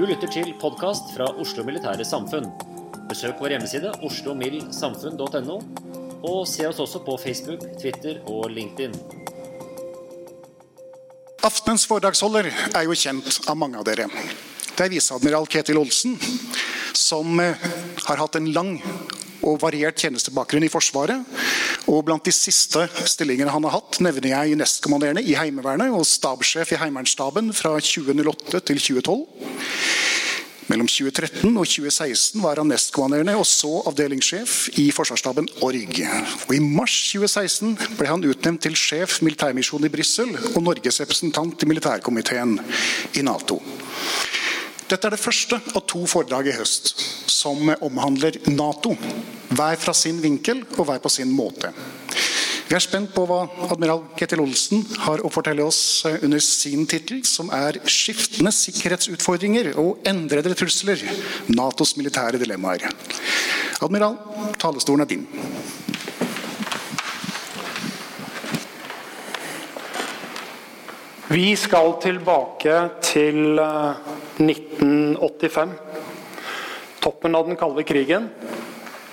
Du lytter til podkast fra Oslo Militære Samfunn. Besøk vår hjemmeside oslomildsamfunn.no, og se oss også på Facebook, Twitter og LinkedIn. Aftenens foredragsholder er jo kjent av mange av dere. Det er viseadmiral Ketil Olsen, som eh, har hatt en lang og variert tjenestebakgrunn i Forsvaret. Og blant de siste stillingene han har hatt, nevner jeg nestkommanderende i Heimevernet og stabssjef i Heimevernsstaben fra 2008 til 2012. Mellom 2013 og 2016 var han nestkommanderende og så avdelingssjef i Forsvarsstaben Org. Og I mars 2016 ble han utnevnt til sjef militærmisjon i Brussel og Norges representant i militærkomiteen i Nato. Dette er det første av to foredrag i høst som omhandler Nato. Hver fra sin vinkel og hver på sin måte. Vi er spent på hva admiral Ketil Olsen har å fortelle oss under sin tittel, som er 'Skiftende sikkerhetsutfordringer og endrede trusler. Natos militære dilemmaer'. Admiral, talestolen er din. Vi skal tilbake til 1985. Toppen av den kalde krigen.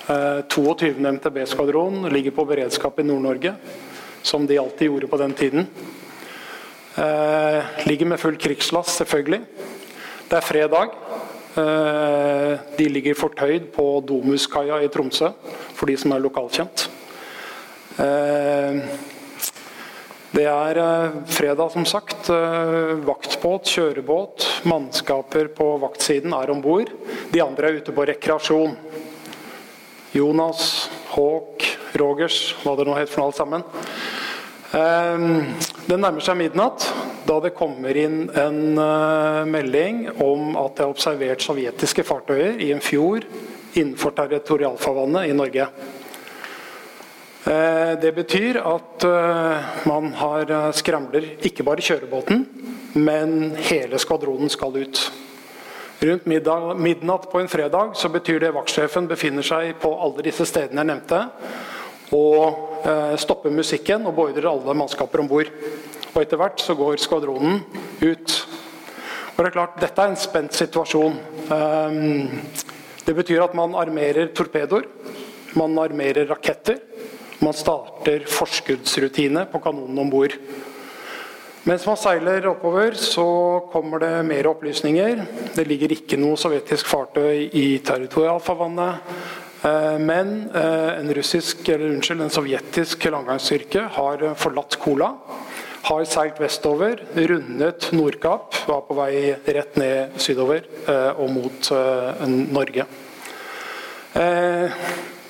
22. MTB-skvadron ligger på beredskap i Nord-Norge, som de alltid gjorde på den tiden. Ligger med full krigslast, selvfølgelig. Det er fredag. De ligger fortøyd på Domuskaia i Tromsø, for de som er lokalkjent. Det er fredag, som sagt. Vaktbåt, kjørebåt, mannskaper på vaktsiden er om bord. De andre er ute på rekreasjon. Jonas, Håk, Rogers, hva det nå het for noe alt sammen. Det nærmer seg midnatt da det kommer inn en melding om at det er observert sovjetiske fartøyer i en fjord innenfor territorialfarvannet i Norge. Det betyr at man har skramler ikke bare kjørebåten, men hele skvadronen skal ut. Rundt midnatt på en fredag så betyr det vaktsjefen befinner seg på alle disse stedene jeg nevnte, og stopper musikken og beordrer alle mannskaper om bord. Og etter hvert så går skvadronen ut. Og det er klart, Dette er en spent situasjon. Det betyr at man armerer torpedoer, man armerer raketter. Man starter forskuddsrutine på kanonen om bord. Mens man seiler oppover, så kommer det mer opplysninger. Det ligger ikke noe sovjetisk fartøy i territorialfarvannet. Men en, russisk, eller unnskyld, en sovjetisk langgangsstyrke har forlatt Kola. Har seilt vestover, rundet Nordkapp, var på vei rett ned sydover og mot Norge.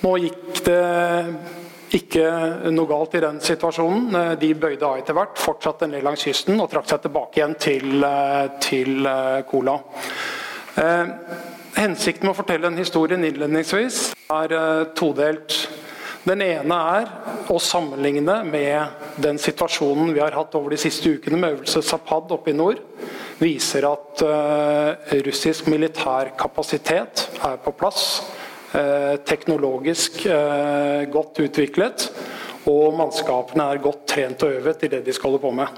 Nå gikk det ikke noe galt i den situasjonen. De bøyde av etter hvert, fortsatte ned langs kysten og trakk seg tilbake igjen til, til Kola. Hensikten med å fortelle den historien innledningsvis er todelt. Den ene er å sammenligne med den situasjonen vi har hatt over de siste ukene med øvelse Zapad oppe i nord. Viser at russisk militær kapasitet er på plass. Uh, teknologisk uh, godt utviklet. Og mannskapene er godt trent og øvet i det de skal holde på med.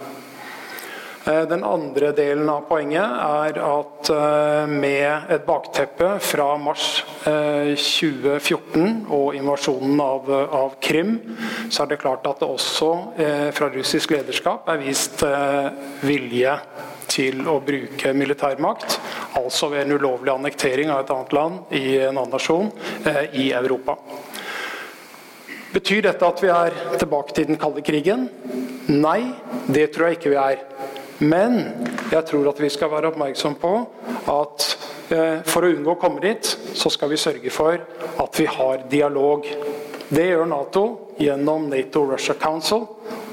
Eh, den andre delen av poenget er at eh, med et bakteppe fra mars 2014 eh, og invasjonen av, av Krim, så er det klart at det også fra russisk lederskap er vist vilje til å bruke militærmakt, altså ved en ulovlig annektering av et annet land i en annen nasjon i Europa. Betyr dette at vi er tilbake til den kalde krigen? Nei, det tror jeg ikke vi er. Men jeg tror at vi skal være oppmerksom på at eh, for å unngå å komme dit, så skal vi sørge for at vi har dialog. Det gjør Nato gjennom Nato-Russia Council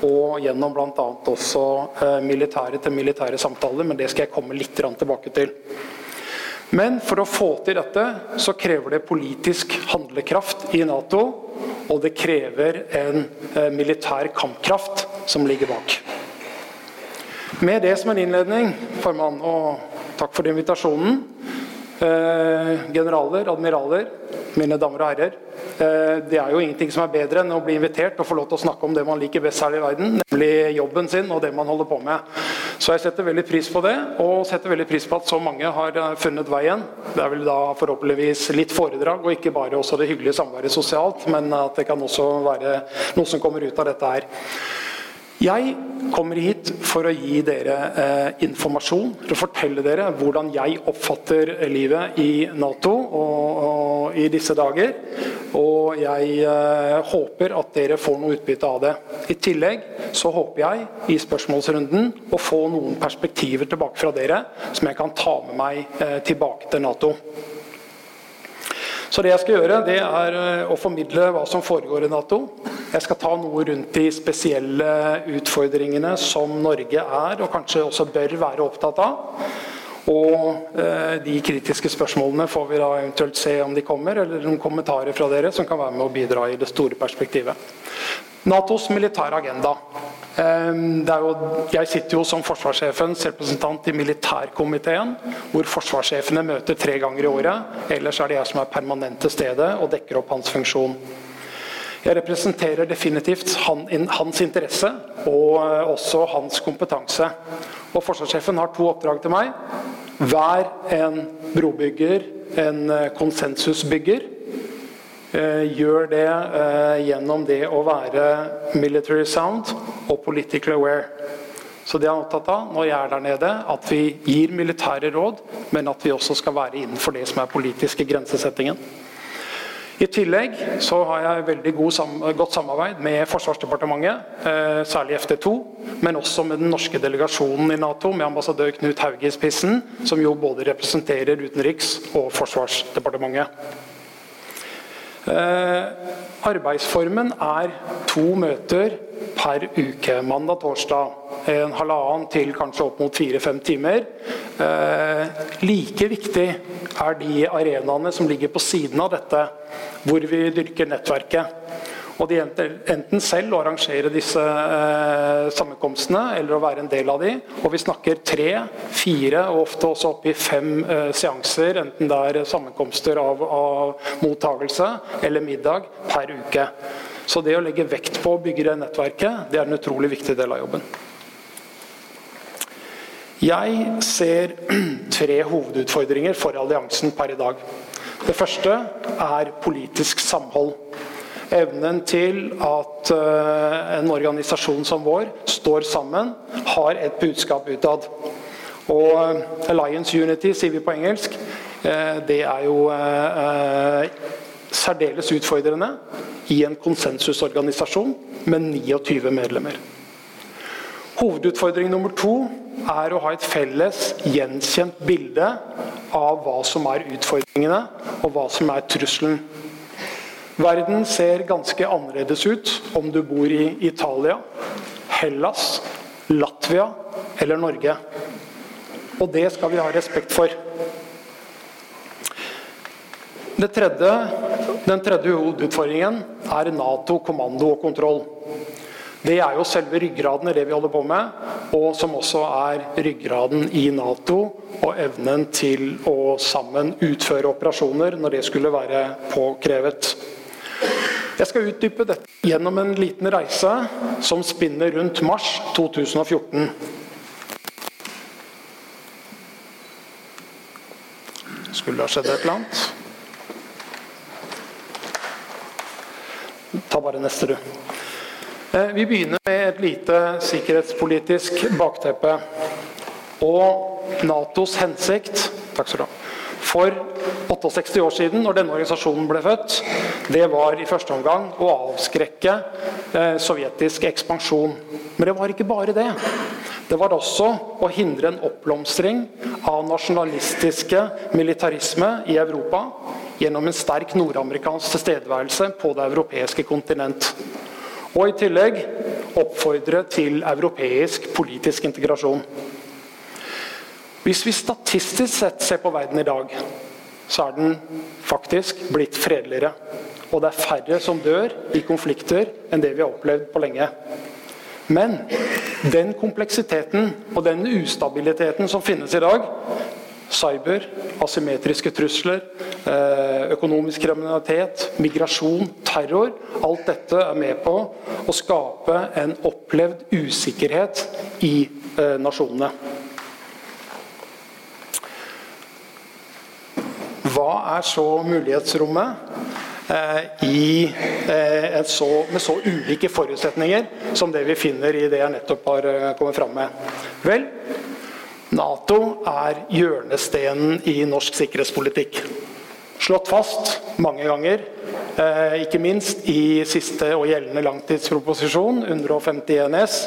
og gjennom bl.a. også eh, militære til militære samtaler, men det skal jeg komme litt tilbake til. Men for å få til dette så krever det politisk handlekraft i Nato, og det krever en eh, militær kampkraft som ligger bak. Med det som en innledning, formann, og takk for invitasjonen. Eh, generaler, admiraler, mine damer og herrer. Eh, det er jo ingenting som er bedre enn å bli invitert og få lov til å snakke om det man liker best her i verden, nemlig jobben sin og det man holder på med. Så jeg setter veldig pris på det, og setter veldig pris på at så mange har eh, funnet veien. Det er vel da forhåpentligvis litt foredrag, og ikke bare også det hyggelige samværet sosialt, men at det kan også være noe som kommer ut av dette her. Jeg kommer hit for å gi dere eh, informasjon, for å fortelle dere hvordan jeg oppfatter livet i Nato og, og i disse dager. Og jeg eh, håper at dere får noe utbytte av det. I tillegg så håper jeg i spørsmålsrunden å få noen perspektiver tilbake fra dere som jeg kan ta med meg eh, tilbake til Nato. Så det jeg skal gjøre, det er eh, å formidle hva som foregår i Nato. Jeg skal ta noe rundt de spesielle utfordringene som Norge er, og kanskje også bør være opptatt av. Og eh, de kritiske spørsmålene får vi da eventuelt se om de kommer, eller noen kommentarer fra dere som kan være med å bidra i det store perspektivet. Natos militære agenda. Jo, jeg sitter jo som forsvarssjefens representant i militærkomiteen, hvor forsvarssjefene møter tre ganger i året. Ellers er det jeg som er permanent til stede og dekker opp hans funksjon. Jeg representerer definitivt han, hans interesse og eh, også hans kompetanse. Og Forsvarssjefen har to oppdrag til meg. Vær en brobygger, en eh, konsensusbygger. Eh, gjør det eh, gjennom det å være military sound og politically aware. Så det er jeg opptatt av når jeg er der nede, at vi gir militære råd, men at vi også skal være innenfor det som er politiske grensesettingen. I tillegg så har jeg veldig sam godt samarbeid med Forsvarsdepartementet, eh, særlig FD2, men også med den norske delegasjonen i Nato, med ambassadør Knut Hauge i spissen, som jo både representerer Utenriks- og Forsvarsdepartementet. Eh, arbeidsformen er to møter per uke. Mandag-torsdag. En halvannen til kanskje opp mot fire-fem timer. Eh, like viktig er de arenaene som ligger på siden av dette, hvor vi dyrker nettverket. Og de enten selv å arrangere disse eh, sammenkomstene eller å være en del av de. Og vi snakker tre, fire og ofte også opp i fem eh, seanser, enten det er sammenkomster av, av mottagelse eller middag per uke. Så det å legge vekt på å bygge det nettverket, det er en utrolig viktig del av jobben. Jeg ser tre hovedutfordringer for alliansen per i dag. Det første er politisk samhold. Evnen til at uh, en organisasjon som vår står sammen, har et budskap utad. Og uh, Alliance Unity, sier vi på engelsk, uh, det er jo særdeles utfordrende i en konsensusorganisasjon med 29 medlemmer. Hovedutfordring nummer to er å ha et felles, gjenkjent bilde av hva som er utfordringene, og hva som er trusselen. Verden ser ganske annerledes ut om du bor i Italia, Hellas, Latvia eller Norge. Og det skal vi ha respekt for. Tredje Den tredje hovedutfordringen er Nato, kommando og kontroll. Det er jo selve ryggraden i det vi holder på med, og som også er ryggraden i Nato og evnen til å sammen utføre operasjoner når det skulle være påkrevet. Jeg skal utdype dette gjennom en liten reise som spinner rundt mars 2014. Skulle det ha skjedd et eller annet? Ta bare neste, du. Eh, vi begynner med et lite sikkerhetspolitisk bakteppe. Og Natos hensikt Takk skal du ha. For 68 år siden, når denne organisasjonen ble født, det var i første omgang å avskrekke eh, sovjetisk ekspansjon. Men det var ikke bare det. Det var også å hindre en oppblomstring av nasjonalistiske militarisme i Europa gjennom en sterk nordamerikansk tilstedeværelse på det europeiske kontinent. Og i tillegg oppfordre til europeisk politisk integrasjon. Hvis vi statistisk sett ser på verden i dag, så er den faktisk blitt fredeligere. Og det er færre som dør i konflikter enn det vi har opplevd på lenge. Men den kompleksiteten og den ustabiliteten som finnes i dag, cyber, asymmetriske trusler, eh, økonomisk kriminalitet, migrasjon, terror Alt dette er med på å skape en opplevd usikkerhet i eh, nasjonene. Hva er så mulighetsrommet eh, i, så, med så ulike forutsetninger som det vi finner i det jeg nettopp har kommet fram med? Vel, Nato er hjørnestenen i norsk sikkerhetspolitikk. Slått fast mange ganger, eh, ikke minst i siste og gjeldende langtidsproposisjon, 151 S.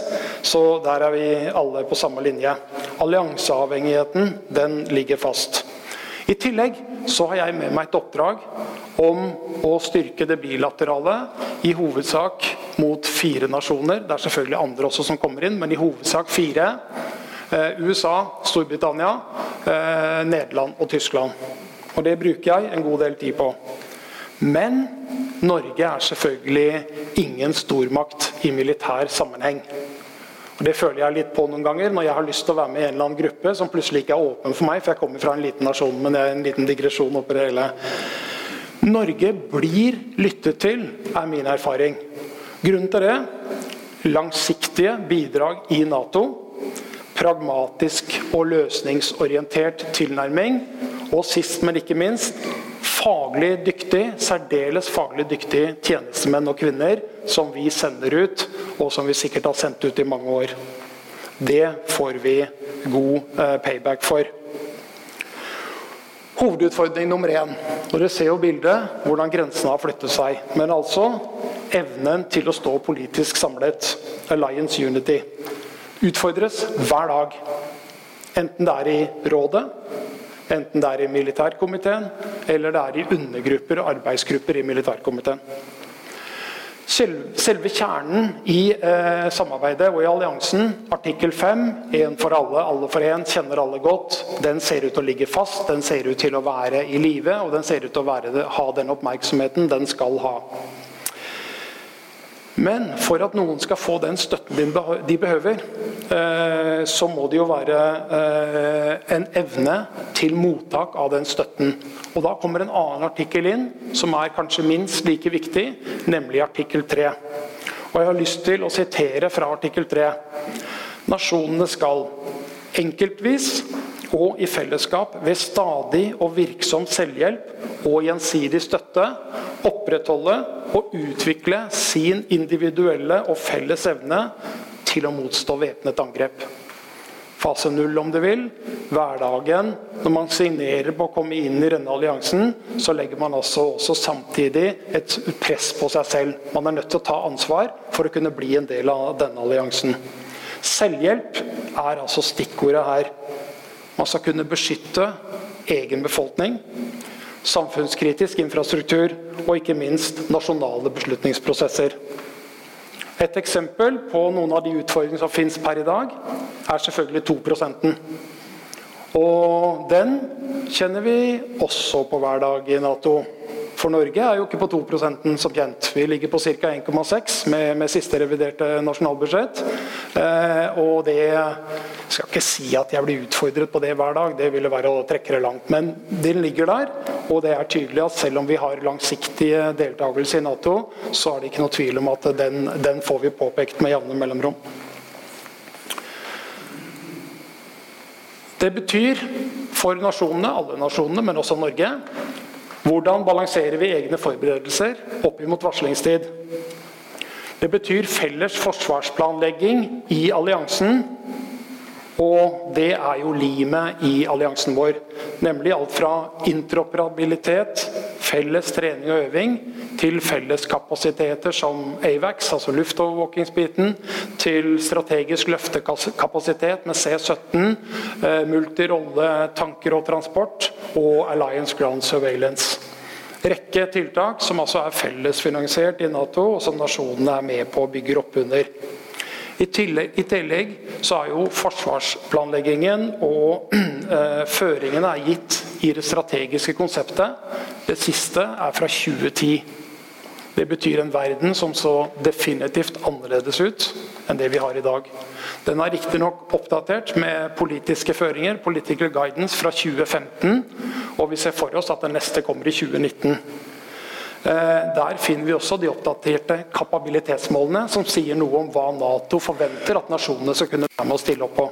Så der er vi alle på samme linje. Allianseavhengigheten den ligger fast. I tillegg så har jeg med meg et oppdrag om å styrke det bilaterale, i hovedsak mot fire nasjoner. Det er selvfølgelig andre også som kommer inn, men i hovedsak fire. Eh, USA, Storbritannia, eh, Nederland og Tyskland. Og Det bruker jeg en god del tid på. Men Norge er selvfølgelig ingen stormakt i militær sammenheng. Og Det føler jeg litt på noen ganger når jeg har lyst til å være med i en eller annen gruppe som plutselig ikke er åpen for meg, for jeg kommer fra en liten nasjon. Men det er en liten digresjon oppi det hele. Norge blir lyttet til, er min erfaring. Grunnen til det langsiktige bidrag i Nato pragmatisk og løsningsorientert tilnærming. Og sist, men ikke minst, faglig dyktig, særdeles faglig dyktige tjenestemenn og -kvinner som vi sender ut, og som vi sikkert har sendt ut i mange år. Det får vi god eh, payback for. Hovedutfordring nummer én. Dere ser jo bildet hvordan grensene har flyttet seg. Men altså evnen til å stå politisk samlet. Alliance Unity utfordres hver dag. Enten det er i rådet, enten det er i militærkomiteen, eller det er i undergrupper og arbeidsgrupper i militærkomiteen. Selve kjernen i eh, samarbeidet og i alliansen, artikkel 5, én for alle, alle for én, kjenner alle godt, den ser ut til å ligge fast, den ser ut til å være i live, og den ser ut til å være, ha den oppmerksomheten den skal ha. Men for at noen skal få den støtten de behøver, eh, så må det jo være eh, en evne til mottak av den støtten. Og Da kommer en annen artikkel inn som er kanskje minst like viktig, nemlig artikkel 3. Og Jeg har lyst til å sitere fra artikkel 3. Nasjonene skal enkeltvis og i fellesskap ved stadig og virksom selvhjelp og gjensidig støtte opprettholde og utvikle sin individuelle og felles evne til å motstå væpnet angrep. Fase null, om du vil. Hverdagen. Når man signerer på å komme inn i denne alliansen, så legger man altså også samtidig et press på seg selv. Man er nødt til å ta ansvar for å kunne bli en del av denne alliansen. Selvhjelp er altså stikkordet her. Man skal kunne beskytte egen befolkning, samfunnskritisk infrastruktur og ikke minst nasjonale beslutningsprosesser. Et eksempel på noen av de utfordringene som finnes per i dag, er selvfølgelig 2% Og den kjenner vi også på hver dag i Nato. For Norge er jo ikke på 2% som kjent. Vi ligger på ca. 1,6 med, med, siste reviderte nasjonalbudsjett. Eh, og det jeg skal ikke si at jeg blir utfordret på det hver dag, det ville være å trekke det langt. Men den ligger der, og det er tydelig at selv om vi har langsiktige deltakelse i Nato, så er det ikke noe tvil om at den, den får vi påpekt med jevne mellomrom. Det betyr for nasjonene, alle nasjonene, men også Norge, hvordan balanserer vi egne forberedelser opp mot varslingstid? Det betyr felles forsvarsplanlegging i alliansen. Og det er jo limet i alliansen vår. Nemlig alt fra interoperabilitet, felles trening og øving, til felleskapasiteter som AVAX, altså luftovervåkingsbiten, til strategisk løftekapasitet med C-17, eh, multirolle tanker og transport og Alliance Ground Surveillance. Rekke tiltak som altså er fellesfinansiert i Nato, og som nasjonene er med på å bygge opp under. I tillegg, I tillegg, så er jo forsvarsplanleggingen og eh, føringene er gitt i det strategiske konseptet. Det siste er fra 2010. Det betyr en verden som så definitivt annerledes ut enn det vi har i dag. Den er riktignok oppdatert med politiske føringer, political guidance, fra 2015. Og vi ser for oss at den neste kommer i 2019. Eh, der finner vi også de oppdaterte kapabilitetsmålene, som sier noe om hva Nato forventer at nasjonene skal kunne være med å stille opp på.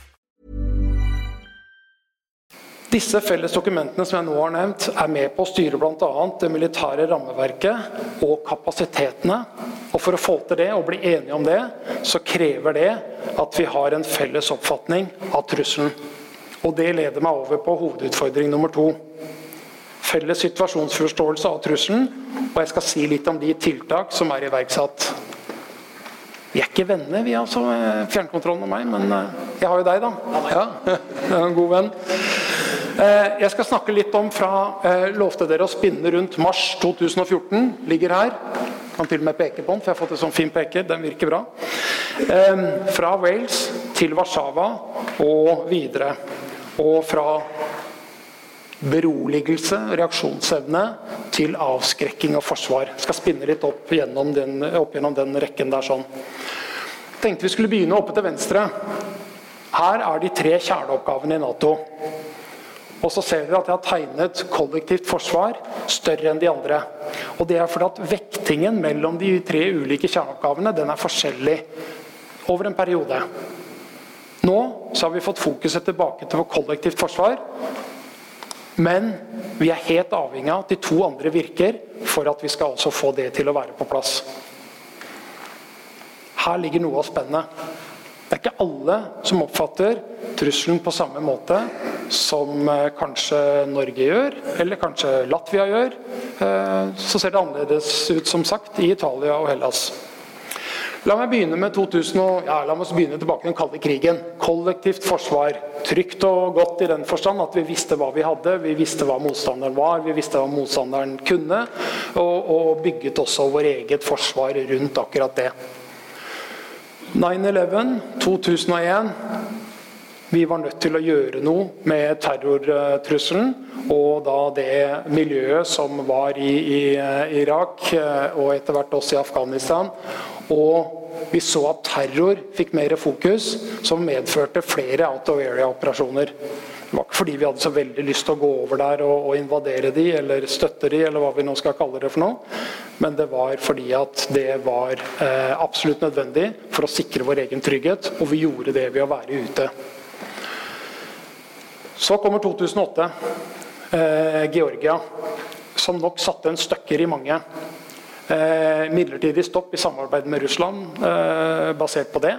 Disse felles dokumentene som jeg nå har nevnt, er med på å styre bl.a. det militære rammeverket og kapasitetene. Og For å få til det og bli enige om det, så krever det at vi har en felles oppfatning av trusselen. Og Det leder meg over på hovedutfordring nummer to. Felles situasjonsforståelse av trusselen. Og jeg skal si litt om de tiltak som er iverksatt. Vi er ikke venner, vi altså, fjernkontrollen og meg, men eh, jeg har jo deg, da. Ja, jeg er en god venn. Eh, jeg skal snakke litt om fra eh, lovte dere å spinne rundt mars 2014. Ligger her. Kan til og med peke på den, for jeg har fått en sånn fin peke. Den virker bra. Fra Wales til Warszawa og videre. Og fra beroligelse, reaksjonsevne, til avskrekking og forsvar. Jeg skal spinne litt opp gjennom den, opp gjennom den rekken der sånn. Tenkte vi skulle begynne oppe til venstre. Her er de tre kjerneoppgavene i Nato. Og så ser dere at jeg har tegnet kollektivt forsvar større enn de andre. Og Det er fordi at vektingen mellom de tre ulike kjerneoppgavene den er forskjellig over en periode. Nå så har vi fått fokuset tilbake til vår kollektivt forsvar. Men vi er helt avhengig av at de to andre virker for at vi skal også få det til å være på plass. Her ligger noe av spennet. Det er ikke alle som oppfatter trusselen på samme måte som eh, kanskje Norge gjør, eller kanskje Latvia gjør. Eh, så ser det annerledes ut som sagt i Italia og Hellas. La meg begynne med 2000, ja, la oss begynne tilbake til den kalde krigen. Kollektivt forsvar. Trygt og godt i den forstand at vi visste hva vi hadde, vi visste hva motstanderen var, vi visste hva motstanderen kunne, og, og bygget også vår eget forsvar rundt akkurat det. 9-11, 2001. Vi var nødt til å gjøre noe med terrortrusselen og da det miljøet som var i, i Irak eh, og etter hvert også i Afghanistan. Og vi så at terror fikk mer fokus, som medførte flere out of area-operasjoner. Det var ikke fordi vi hadde så veldig lyst til å gå over der og, og, invadere de, eller støtte de, eller hva vi nå skal kalle det for noe. Men det var fordi at det var eh, absolutt nødvendig for å sikre vår egen trygghet. Og vi gjorde det ved å være ute. Så kommer 2008. Eh, Georgia. Som nok satte en støkker i mange. Eh, midlertidig stopp i samarbeid med Russland eh, basert på det.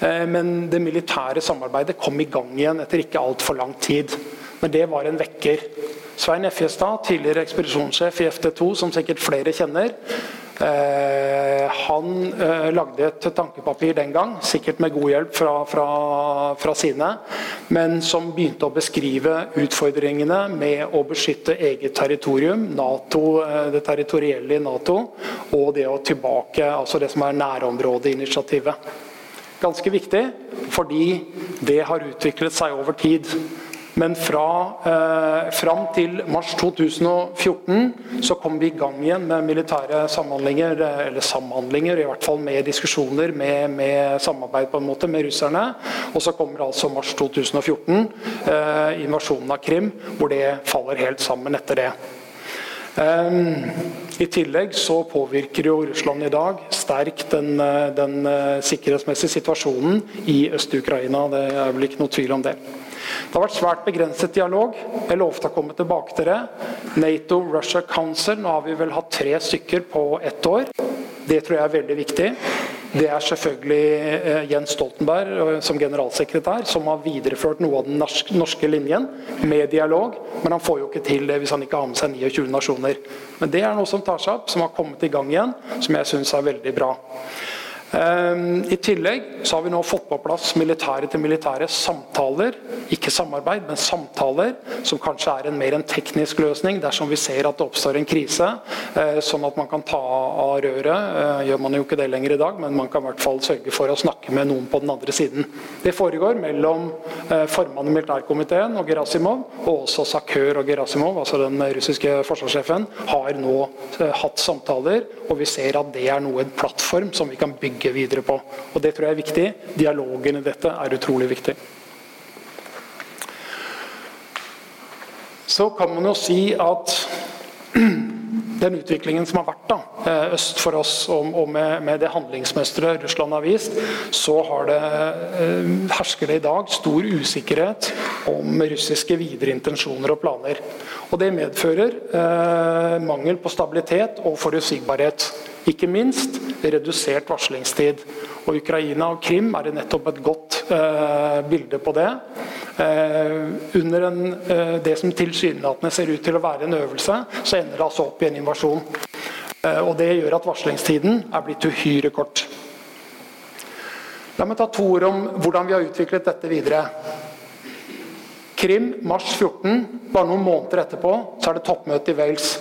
Eh, men det militære samarbeidet kom i gang igjen etter ikke altfor lang tid. Men det var en vekker. Svein Effjestad, tidligere ekspedisjonssjef i FT2, som sikkert flere kjenner, han eh, lagde et tankepapir den gang, sikkert med god hjelp fra, fra, fra, sine, men som begynte å beskrive utfordringene med å beskytte eget territorium, NATO, eh, det territorielle i Nato, og det å tilbake, altså det som er nærområdeinitiativet. Ganske viktig, fordi det har utviklet seg over tid. Men fra, eh, fram til mars 2014 så kom vi i gang igjen med militære samhandlinger, eh, eller samhandlinger, i hvert fall med diskusjoner med, med samarbeid på en måte med russerne. Og så kommer altså mars 2014, eh, invasjonen av Krim, hvor det faller helt sammen etter det. Um, I tillegg så påvirker jo Russland i dag sterkt den, eh, den sikkerhetsmessige situasjonen i Øst-Ukraina. Det er vel ikke noe tvil om det. Det har vært svært begrenset dialog. Jeg lovte å komme tilbake til det. Nato-Russia Council, nå har vi vel hatt tre stykker på ett år. Det tror jeg er veldig viktig. Det er selvfølgelig eh, Jens Stoltenberg eh, som generalsekretær som har videreført noe av den norske linjen med dialog. Men han får jo ikke til det hvis han ikke har med seg 29 nasjoner. Men det er noe som tar seg opp, som har kommet i gang igjen, som jeg syns er veldig bra. Ehm, I tillegg så har vi nå fått på plass militære til militære samtaler. Ikke samarbeid, men samtaler, som kanskje er en mer en teknisk løsning dersom vi ser at det oppstår en krise. Eh, sånn at man kan ta av røret. Eh, gjør man jo ikke det lenger i dag, men man kan i hvert fall sørge for å snakke med noen på den andre siden. Det foregår mellom eh, formannen i militærkomiteen og Gerasimov, og også Sakør og Gerasimov, altså den russiske forsvarssjefen, har nå hatt samtaler, og vi ser at det er noe, en plattform som vi kan bygge bygge videre på. Og Det tror jeg er viktig. Dialogen i dette er utrolig viktig. Så kan man jo si at den utviklingen som har vært da, eh, øst for oss, og med, det handlingsmønsteret Russland har vist, så har det, eh, hersker det i dag stor usikkerhet om russiske videre intensjoner og planer. Og Det medfører eh, mangel på stabilitet og forutsigbarhet. Ikke minst redusert varslingstid. Og Ukraina og Krim er nettopp et godt eh, bilde på det. Eh, under en, eh, det som tilsynelatende ser ut til å være en øvelse, så ender det altså opp i en invasjon. Eh, og Det gjør at varslingstiden er blitt uhyre kort. La meg ta to ord om hvordan vi har utviklet dette videre. Krim, mars 14. Bare noen måneder etterpå så er det toppmøte i Wales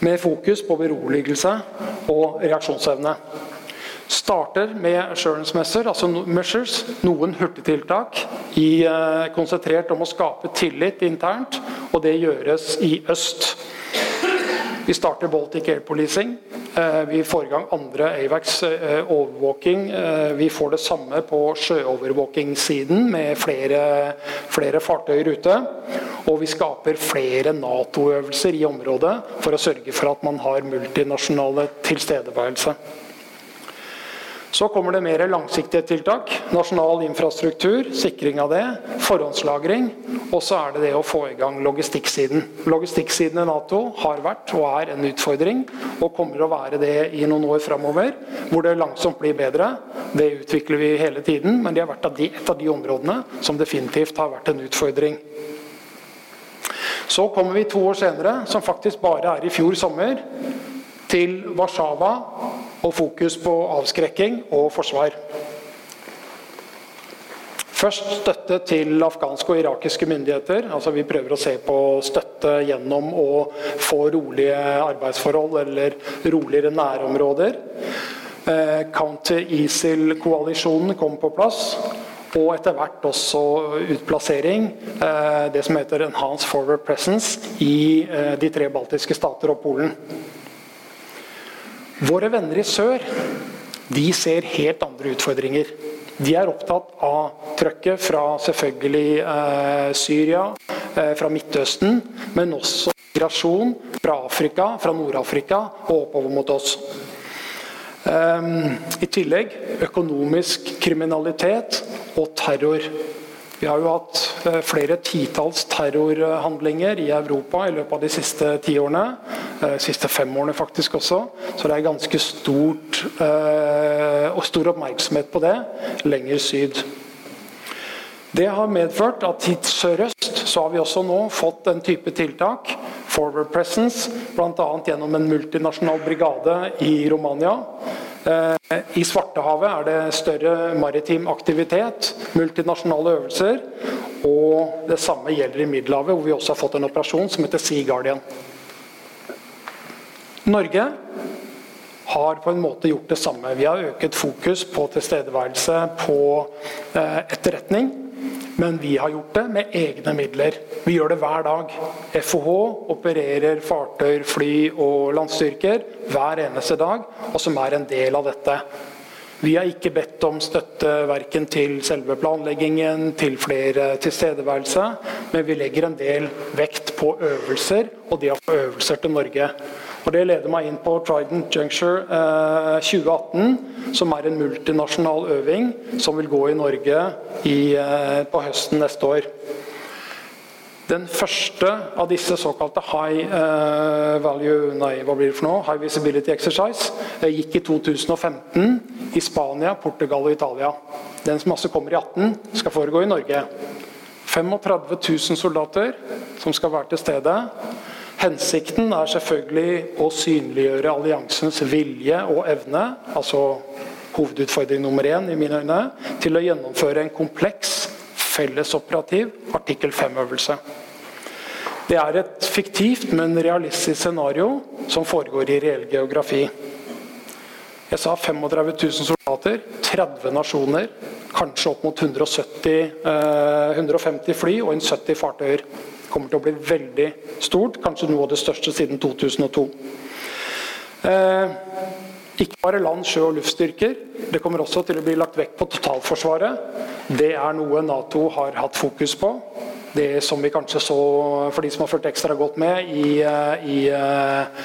med fokus på beroligelse og reaksjonsevne. Starter med assurance measures, altså measures, noen hurtigtiltak i, eh, konsentrert om å skape tillit internt, og det gjøres i øst. Vi starter Baltic Air Policing. Eh, vi får i gang andre Avax eh, overvåking. Vi får det samme på sjøovervåkingssiden med flere, flere fartøyer ute. Og vi skaper flere Nato-øvelser i området for å sørge for at man har multinasjonale tilstedeværelse. Så kommer det mer langsiktige tiltak. Nasjonal infrastruktur, sikring av det. Forhåndslagring. Og så er det det å få i gang logistikksiden. Logistikksiden i Nato har vært og er en utfordring, og kommer å være det i noen år framover. Hvor det langsomt blir bedre. Det utvikler vi hele tiden, men det har vært et av de områdene som definitivt har vært en utfordring. Så kommer vi to år senere, som faktisk bare er i fjor sommer, til Warszawa og fokus på avskrekking og forsvar. Først støtte til afghanske og irakiske myndigheter. altså Vi prøver å se på støtte gjennom å få rolige arbeidsforhold eller roligere nærområder. Eh, Counter-ISIL-koalisjonen kom på plass. Og etter hvert også utplassering, eh, det som heter Enhanced Forward Presence, i eh, de tre baltiske stater og Polen. Våre venner i sør de ser helt andre utfordringer. De er opptatt av trøkket fra selvfølgelig eh, Syria, eh, fra Midtøsten, men også migrasjon fra Afrika, fra Nord-Afrika og oppover mot oss. Eh, I tillegg økonomisk kriminalitet og terror. Vi har jo hatt uh, flere titalls terrorhandlinger i Europa i løpet av de siste ti årene. de siste fem årene faktisk også. Så det er ganske stort uh, og stor oppmerksomhet på det lenger syd. Det har medført at hit sørøst så har vi også nå fått en type tiltak, forward presence, bl.a. gjennom en multinasjonal brigade i Romania. Eh, I Svartehavet er det større maritim aktivitet, multinasjonale øvelser. Og det samme gjelder i Middelhavet, hvor vi også har fått en operasjon som heter Sea Guardian. Norge har på en måte gjort det samme. Vi har øket fokus på tilstedeværelse på eh, etterretning. Men vi har gjort det med egne midler. Vi gjør det hver dag. FOH opererer fartøy, fly og landstyrker hver eneste dag, og som er en del av dette. Vi har ikke bedt om støtte verken til selve planleggingen, til flere tilstedeværelse, men vi legger en del vekt på øvelser, og de har få øvelser til Norge. Og Det leder meg inn på Trident Juncture eh, 2018, som er en multinasjonal øving som vil gå i Norge i, eh, på høsten neste år. Den første av disse såkalte high uh, value nei, hva blir det for noe? High visibility exercise uh, gikk i 2015 i Spania, Portugal og Italia. Den som også kommer i 18, skal foregå i Norge. 35 000 soldater som skal være til stede. Hensikten er selvfølgelig å synliggjøre alliansens vilje og evne, altså hovedutfordring nummer én i mine øyne, til å gjennomføre en kompleks fellesoperativ artikkel 5-øvelse. Det er et fiktivt, men realistisk scenario som foregår i reell geografi. Jeg sa 35 000 soldater, 30 nasjoner, kanskje opp mot 170, eh, 150 fly og en 70 fartøyer. Kommer til å bli veldig stort, kanskje noe av det største siden 2002. Eh, ikke bare land, sjø og luftstyrker. Det kommer også til å bli lagt vekt på totalforsvaret. Det er noe Nato har hatt fokus på. Det som vi kanskje så, for de som har fulgt ekstra godt med i, eh, i eh,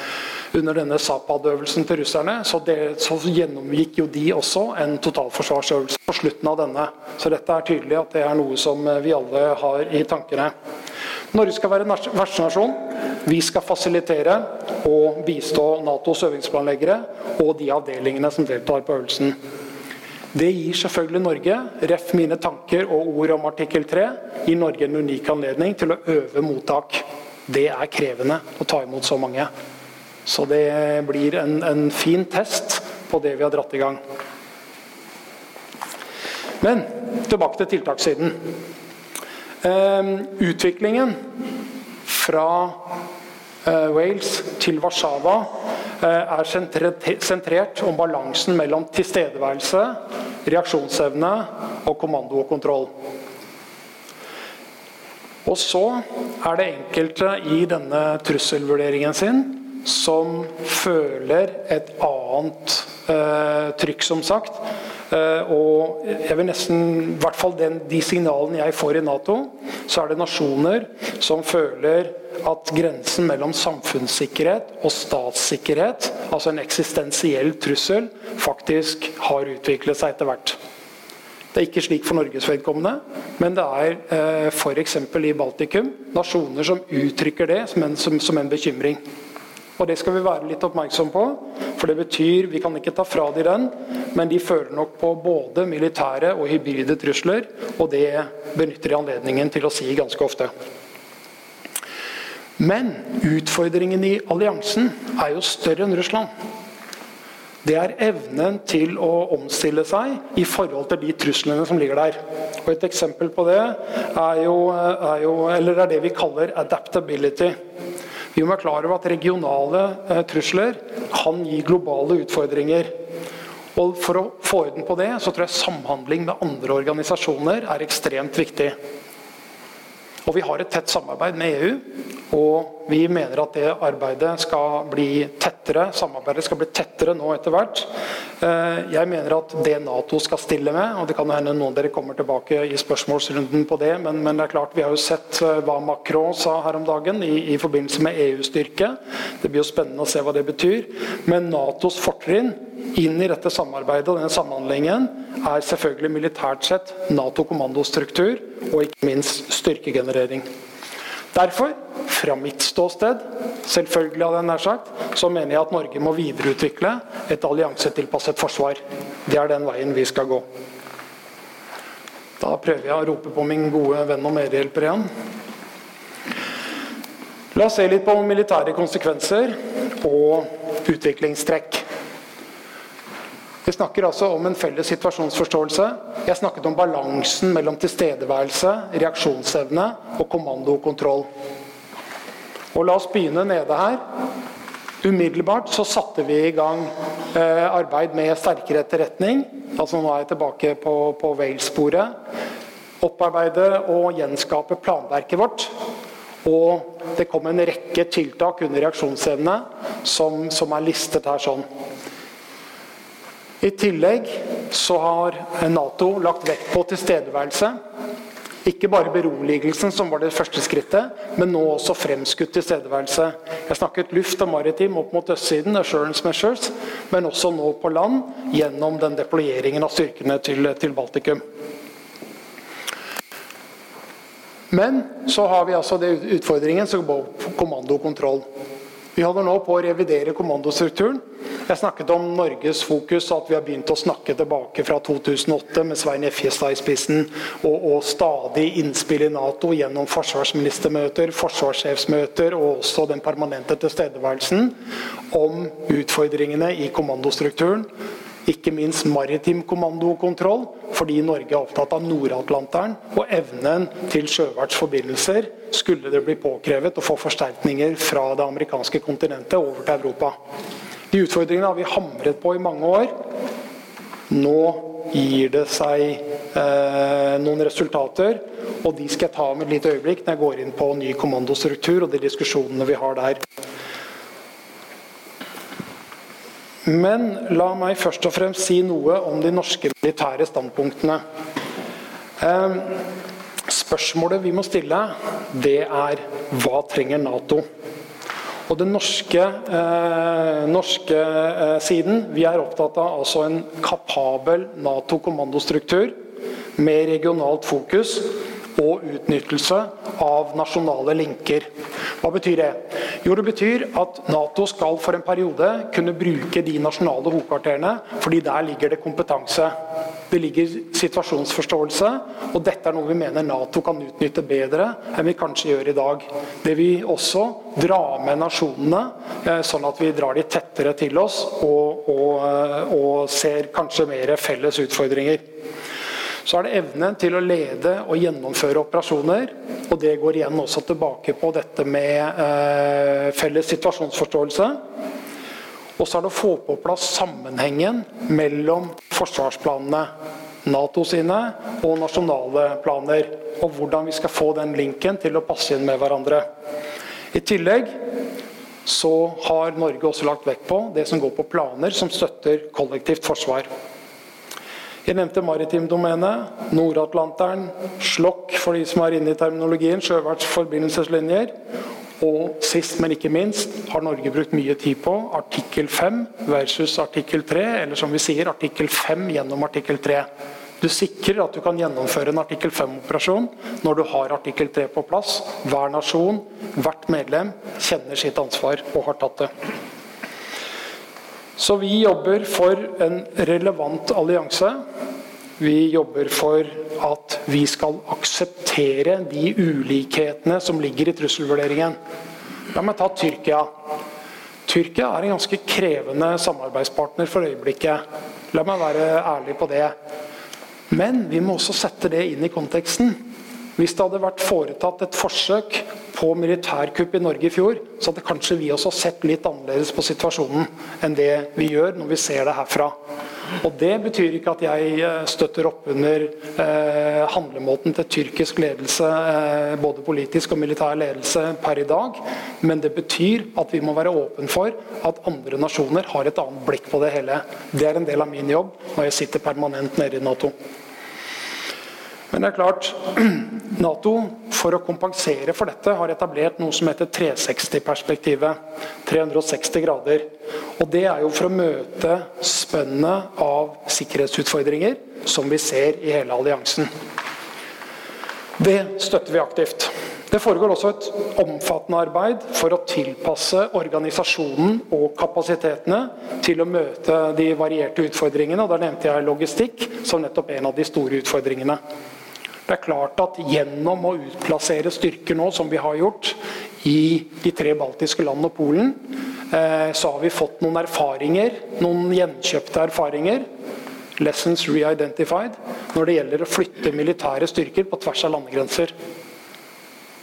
under denne Zapad-øvelsen til russerne, så, det, så, gjennomgikk jo de også en totalforsvarsøvelse på slutten av denne. Så dette er tydelig at det er noe som eh, vi alle har i tankene. Norge skal være vertsnasjon. Vi skal fasilitere og bistå Natos øvingsplanleggere og de avdelingene som deltar på øvelsen. Det gir selvfølgelig Norge, ref mine tanker og ord om artikkel 3, gir Norge en unik anledning til å øve mottak. Det er krevende å ta imot så mange. Så det blir en, en fin test på det vi har dratt i gang. Men tilbake til tiltakssiden. Um, utviklingen fra uh, Wales til Warszawa Eh, er sentrert om balansen mellom tilstedeværelse, reaksjonsevne og kommando og kontroll. Og så er det enkelte i denne trusselvurderingen sin som føler et annet eh, trykk, som sagt. Eh, og jeg vil nesten, i hvert fall den, De signalene jeg får i Nato, så er det nasjoner som føler at grensen mellom samfunnssikkerhet og statssikkerhet, altså en eksistensiell trussel, faktisk har utviklet seg etter hvert. Det er ikke slik for Norges vedkommende, men det er eh, f.eks. i Baltikum nasjoner som uttrykker det som en, som, som en bekymring. Og Det skal vi være litt oppmerksom på, for det betyr vi kan ikke ta fra de den, men de føler nok på både militære og hybride trusler, og det benytter de anledningen til å si ganske ofte. Men utfordringen i alliansen er jo større enn Russland. Det er evnen til å omstille seg i forhold til de truslene som ligger der. Og Et eksempel på det er jo, er jo er det vi kaller adaptability. Vi må være klar over at regionale eh, trusler kan gi globale utfordringer. Og For å få orden på det, så tror jeg samhandling med andre organisasjoner er ekstremt viktig. Og Vi har et tett samarbeid med EU og vi mener at det arbeidet skal bli tettere, samarbeidet skal bli tettere nå etter hvert. Eh, jeg mener at det Nato skal stille med, og det kan hende noen av dere kommer tilbake i spørsmålsrunden på det, men, men, det er klart vi har jo sett eh, hva Macron sa her om dagen i, i forbindelse med EU-styrke. Det blir jo spennende å se hva det betyr. Men Natos fortrinn inn i dette samarbeidet og denne samhandlingen er selvfølgelig militært sett Nato-kommandostruktur og ikke minst styrkegenerering. Derfor, fra mitt ståsted, selvfølgelig hadde jeg nær sagt, så mener jeg at Norge må videreutvikle et alliansetilpasset forsvar. Det er den veien vi skal gå. Da prøver jeg å rope på min gode venn og medhjelper igjen. La oss se litt på militære konsekvenser og utviklingstrekk. Vi snakker altså om en felles situasjonsforståelse. Jeg snakket om balansen mellom tilstedeværelse, reaksjonsevne og kommando og kontroll. Og La oss begynne nede her. Umiddelbart så satte vi i gang eh, arbeid med sterkere etterretning. altså Nå er jeg tilbake på, på Wales-sporet. Opparbeide og gjenskape planverket vårt. Og det kom en rekke tiltak under reaksjonsevne som, som er listet her sånn. I tillegg så har Nato lagt vekt på tilstedeværelse. Ikke bare beroligelsen, som var det første skrittet, men nå også fremskutt tilstedeværelse. Jeg snakket luft og maritim opp mot østsiden, assurance measures, men også nå på land gjennom den deployeringen av styrkene til, til Baltikum. Men så har vi altså det utfordringen som går på kommando og kontroll. Vi holder nå på å revidere kommandostrukturen. Jeg snakket om Norges fokus, at vi har begynt å snakke tilbake fra 2008 med Svein Effjestad i spissen, og, og, stadig innspill i Nato gjennom forsvarsministermøter, forsvarssjefsmøter og også den permanente tilstedeværelsen om utfordringene i kommandostrukturen ikke minst maritim kommandokontroll, fordi Norge er opptatt av Nord-Atlanteren og evnen til sjøverts forbindelser skulle det bli påkrevet å få forsterkninger fra det amerikanske kontinentet over til Europa. De utfordringene har vi hamret på i mange år. Nå gir det seg eh, noen resultater, og de skal jeg ta om et lite øyeblikk når jeg går inn på ny kommandostruktur og de diskusjonene vi har der. Men la meg først og fremst si noe om de norske militære standpunktene. Eh, spørsmålet vi må stille, det er hva trenger Nato? Og den norske, eh, norske eh, siden vi er opptatt av altså en kapabel Nato-kommandostruktur med regionalt fokus og utnyttelse av nasjonale linker. Hva betyr det? Jo, det betyr at Nato skal for en periode kunne bruke de nasjonale hovedkvarterene, fordi der ligger det kompetanse. Det ligger situasjonsforståelse, og dette er noe vi mener Nato kan utnytte bedre enn vi kanskje gjør i dag. Det vil også dra med nasjonene, eh, sånn at vi drar de tettere til oss og, og, eh, og ser kanskje mer felles utfordringer. Så er det evnen til å lede og gjennomføre operasjoner. Og det går igjen også tilbake på dette med eh, felles situasjonsforståelse. Og så er det å få på plass sammenhengen mellom forsvarsplanene, Nato sine og nasjonale planer. Og hvordan vi skal få den linken til å passe inn med hverandre. I tillegg så har Norge også lagt vekt på det som går på planer som støtter kollektivt forsvar. Jeg nevnte maritimdomenet, Nord-Atlanteren, slokk for de som er inne i terminologien, sjøverts forbindelseslinjer. Og sist, men ikke minst, har Norge brukt mye tid på artikkel 5 versus artikkel 3, eller som vi sier, artikkel 5 gjennom artikkel 3. Du sikrer at du kan gjennomføre en artikkel 5-operasjon når du har artikkel 3 på plass. Hver nasjon, hvert medlem, kjenner sitt ansvar og har tatt det. Så vi jobber for en relevant allianse. Vi jobber for at vi skal akseptere de ulikhetene som ligger i trusselvurderingen. La meg ta Tyrkia. Tyrkia er en ganske krevende samarbeidspartner for øyeblikket. La meg være ærlig på det. Men vi må også sette det inn i konteksten. Hvis det hadde vært foretatt et forsøk på militærkupp i Norge i fjor, så hadde kanskje vi også sett litt annerledes på situasjonen enn det vi gjør når vi ser det herfra. Og Det betyr ikke at jeg eh, støtter opp under eh, handlemåten til tyrkisk ledelse, eh, både politisk og militær ledelse per i dag, men det betyr at vi må være åpen for at andre nasjoner har et annet blikk på det hele. Det er en del av min jobb når jeg sitter permanent nede i Nato. Men det er klart, Nato, for å kompensere for dette, har etablert noe som heter 360-perspektivet. 360 grader. Og Det er jo for å møte spennet av sikkerhetsutfordringer som vi ser i hele alliansen. Det støtter vi aktivt. Det foregår også et omfattende arbeid for å tilpasse organisasjonen og kapasitetene til å møte de varierte utfordringene. og Der nevnte jeg logistikk som nettopp en av de store utfordringene. Det er klart at Gjennom å utplassere styrker nå, som vi har gjort i de tre baltiske landene og Polen, eh, så har vi fått noen erfaringer, noen gjenkjøpte erfaringer, lessons re-identified, når det gjelder å flytte militære styrker på tvers av landegrenser.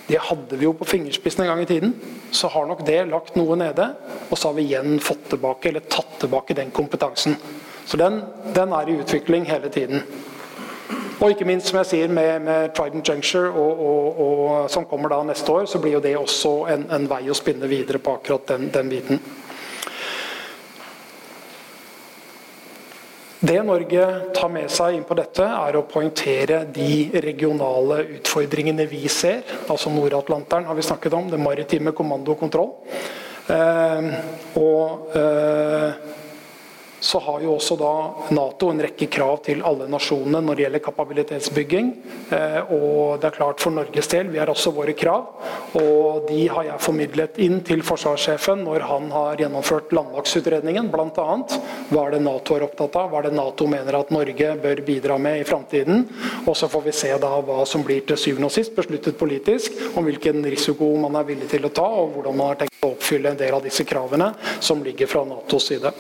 Det hadde vi jo på fingerspissen en gang i tiden. Så har nok det lagt noe nede. Og så har vi igjen fått tilbake, eller tatt tilbake den kompetansen. Så den, den er i utvikling hele tiden. Og ikke minst, som jeg sier, med, med Trident Juncture, og, og, og, som kommer da neste år, så blir jo det også en, en vei å spinne videre på akkurat den, den biten. Det Norge tar med seg inn på dette, er å poengtere de regionale utfordringene vi ser. Altså Nord-Atlanteren har vi snakket om, det maritime kommando og kontroll. Eh, og eh, så har jo også da Nato en rekke krav til alle nasjonene når det gjelder kapabilitetsbygging. Eh, og det er klart For Norges del, vi har også våre krav. Og de har jeg formidlet inn til forsvarssjefen når han har gjennomført landmaktsutredningen. Bl.a. hva er det Nato er opptatt av, hva er det Nato mener at Norge bør bidra med i framtiden. Og så får vi se da hva som blir til syvende og sist besluttet politisk, om hvilken risiko man er villig til å ta, og hvordan man har tenkt å oppfylle en del av disse kravene som ligger fra Natos side.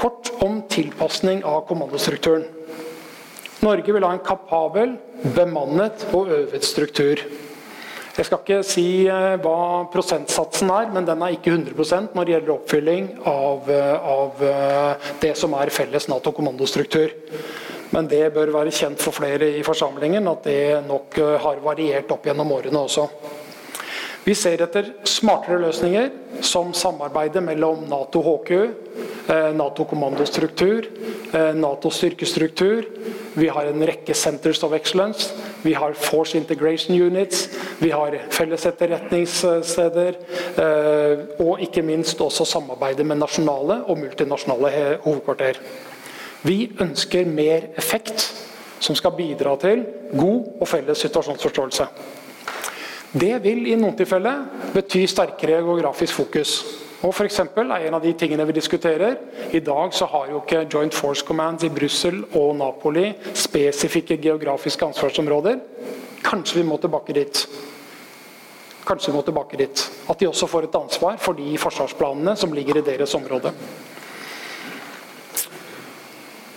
Kort om tilpasning av kommandostrukturen. Norge vil ha en kapabel, bemannet og øvet struktur. Jeg skal ikke si eh, hva prosentsatsen er, men den er ikke 100% når det gjelder oppfylling av, eh, av eh, det som er felles Nato-kommandostruktur. Men det bør være kjent for flere i forsamlingen at det nok har variert opp gjennom årene også. Vi ser etter smartere løsninger, som samarbeidet mellom Nato HQ, eh, Nato kommandostruktur, eh, Nato styrkestruktur. Vi har en rekke Centers of Excellence. Vi har Force Integration Units. Vi har felles etterretningssteder. Eh, og ikke minst også samarbeidet med nasjonale og multinasjonale hovedkvarter. Vi ønsker mer effekt som skal bidra til god og felles situasjonsforståelse. Det vil i noen tilfeller bety sterkere geografisk fokus. Og for er en av de tingene vi diskuterer, I dag så har jo ikke Joint Force Commands i Brussel og Napoli spesifikke geografiske ansvarsområder. Kanskje vi må tilbake dit. Kanskje vi må tilbake dit. At de også får et ansvar for de forsvarsplanene som ligger i deres område.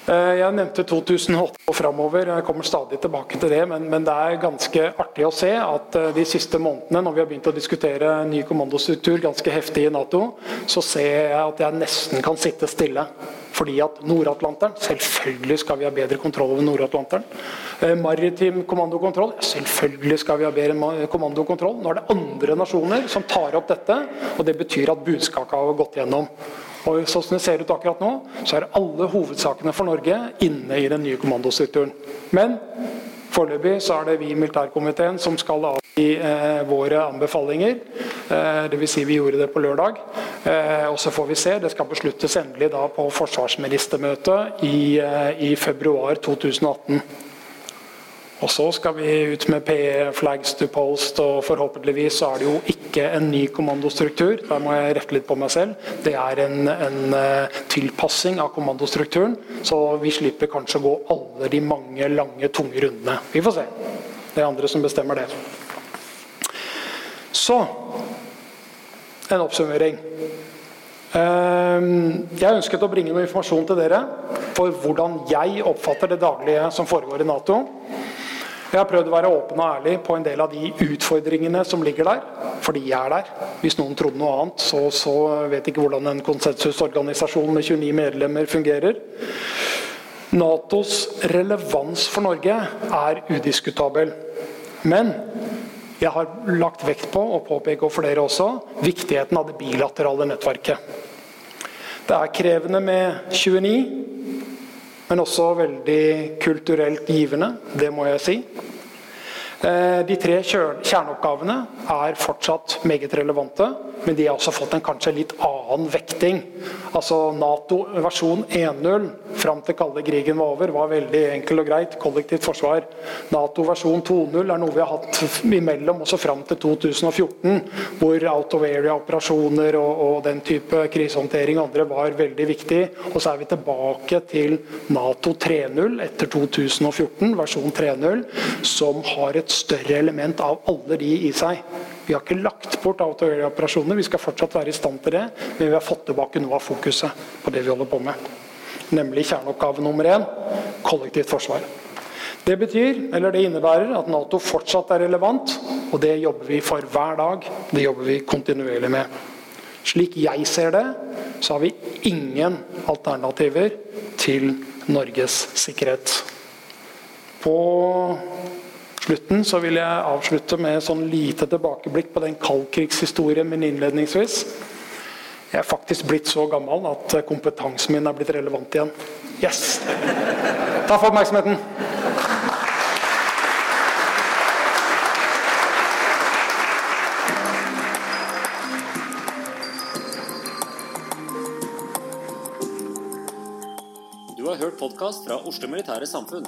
Eh, jeg nevnte 2008 og framover. Jeg kommer stadig tilbake til det. Men, men, det er ganske artig å se at eh, de siste månedene, når vi har begynt å diskutere ny kommandostruktur ganske heftig i Nato, så ser jeg at jeg nesten kan sitte stille. Fordi at Nord-Atlanteren Selvfølgelig skal vi ha bedre kontroll over Nord-Atlanteren. Eh, maritim kommandokontroll Selvfølgelig skal vi ha bedre kommandokontroll. Nå er det andre nasjoner som tar opp dette, og det betyr at budskapet har gått gjennom. Og sånn som det ser ut akkurat nå, så er alle hovedsakene for Norge inne i den nye kommandostrukturen. Men foreløpig så er det vi i militærkomiteen som skal avgi eh, våre anbefalinger. Eh, Dvs. Si vi gjorde det på lørdag. Eh, og så får vi se. Det skal besluttes endelig da på forsvarsministermøtet i, eh, i februar 2018. Og så skal vi ut med PE, flags to post, og forhåpentligvis så er det jo ikke en ny kommandostruktur. Der må jeg rette litt på meg selv. Det er en, en uh, tilpassing av kommandostrukturen. Så vi slipper kanskje å gå alle de mange, lange, tunge rundene. Vi får se. Det er andre som bestemmer det. Så en oppsummering. Ehm, jeg ønsket å bringe noe informasjon til dere for hvordan jeg oppfatter det daglige som foregår i Nato. Jeg har prøvd å være åpen og ærlig på en del av de utfordringene som ligger der, fordi jeg er der. Hvis noen trodde noe annet, så, så vet ikke hvordan en konsensusorganisasjon med 29 medlemmer fungerer. Natos relevans for Norge er udiskutabel. Men jeg har lagt vekt på, og påpeker for dere også, viktigheten av det bilaterale nettverket. Det er krevende med 29 men også veldig kulturelt givende. Det må jeg si. Eh, de tre kjerneoppgavene er fortsatt meget relevante, men de har også fått en kanskje litt annen vekting. Altså Nato versjon 1.0 fram til kalde krigen var over, var veldig enkel og greit. Kollektivt forsvar. Nato versjon 2.0 er noe vi har hatt imellom også fram til 2014, hvor out of area-operasjoner og, og, den type krisehåndtering og andre var veldig viktig. Og så er vi tilbake til Nato 3.0 etter 2014, versjon 3.0, som har et større element av alle de i seg. Vi har ikke lagt bort auto-operasjoner, vi skal fortsatt være i stand til det, men vi har fått tilbake noe av fokuset på det vi holder på med. Nemlig kjerneoppgave nummer én kollektivt forsvar. Det betyr, eller det innebærer at Nato fortsatt er relevant, og det jobber vi for hver dag. Det jobber vi kontinuerlig med. Slik jeg ser det, så har vi ingen alternativer til Norges sikkerhet. På slutten så vil jeg avslutte med sånn lite tilbakeblikk på den kaldkrigshistorien min innledningsvis. Jeg er faktisk blitt så gammel at kompetansen min er blitt relevant igjen. Yes! Takk for oppmerksomheten. Du har hørt podkast fra Oslo Militære Samfunn.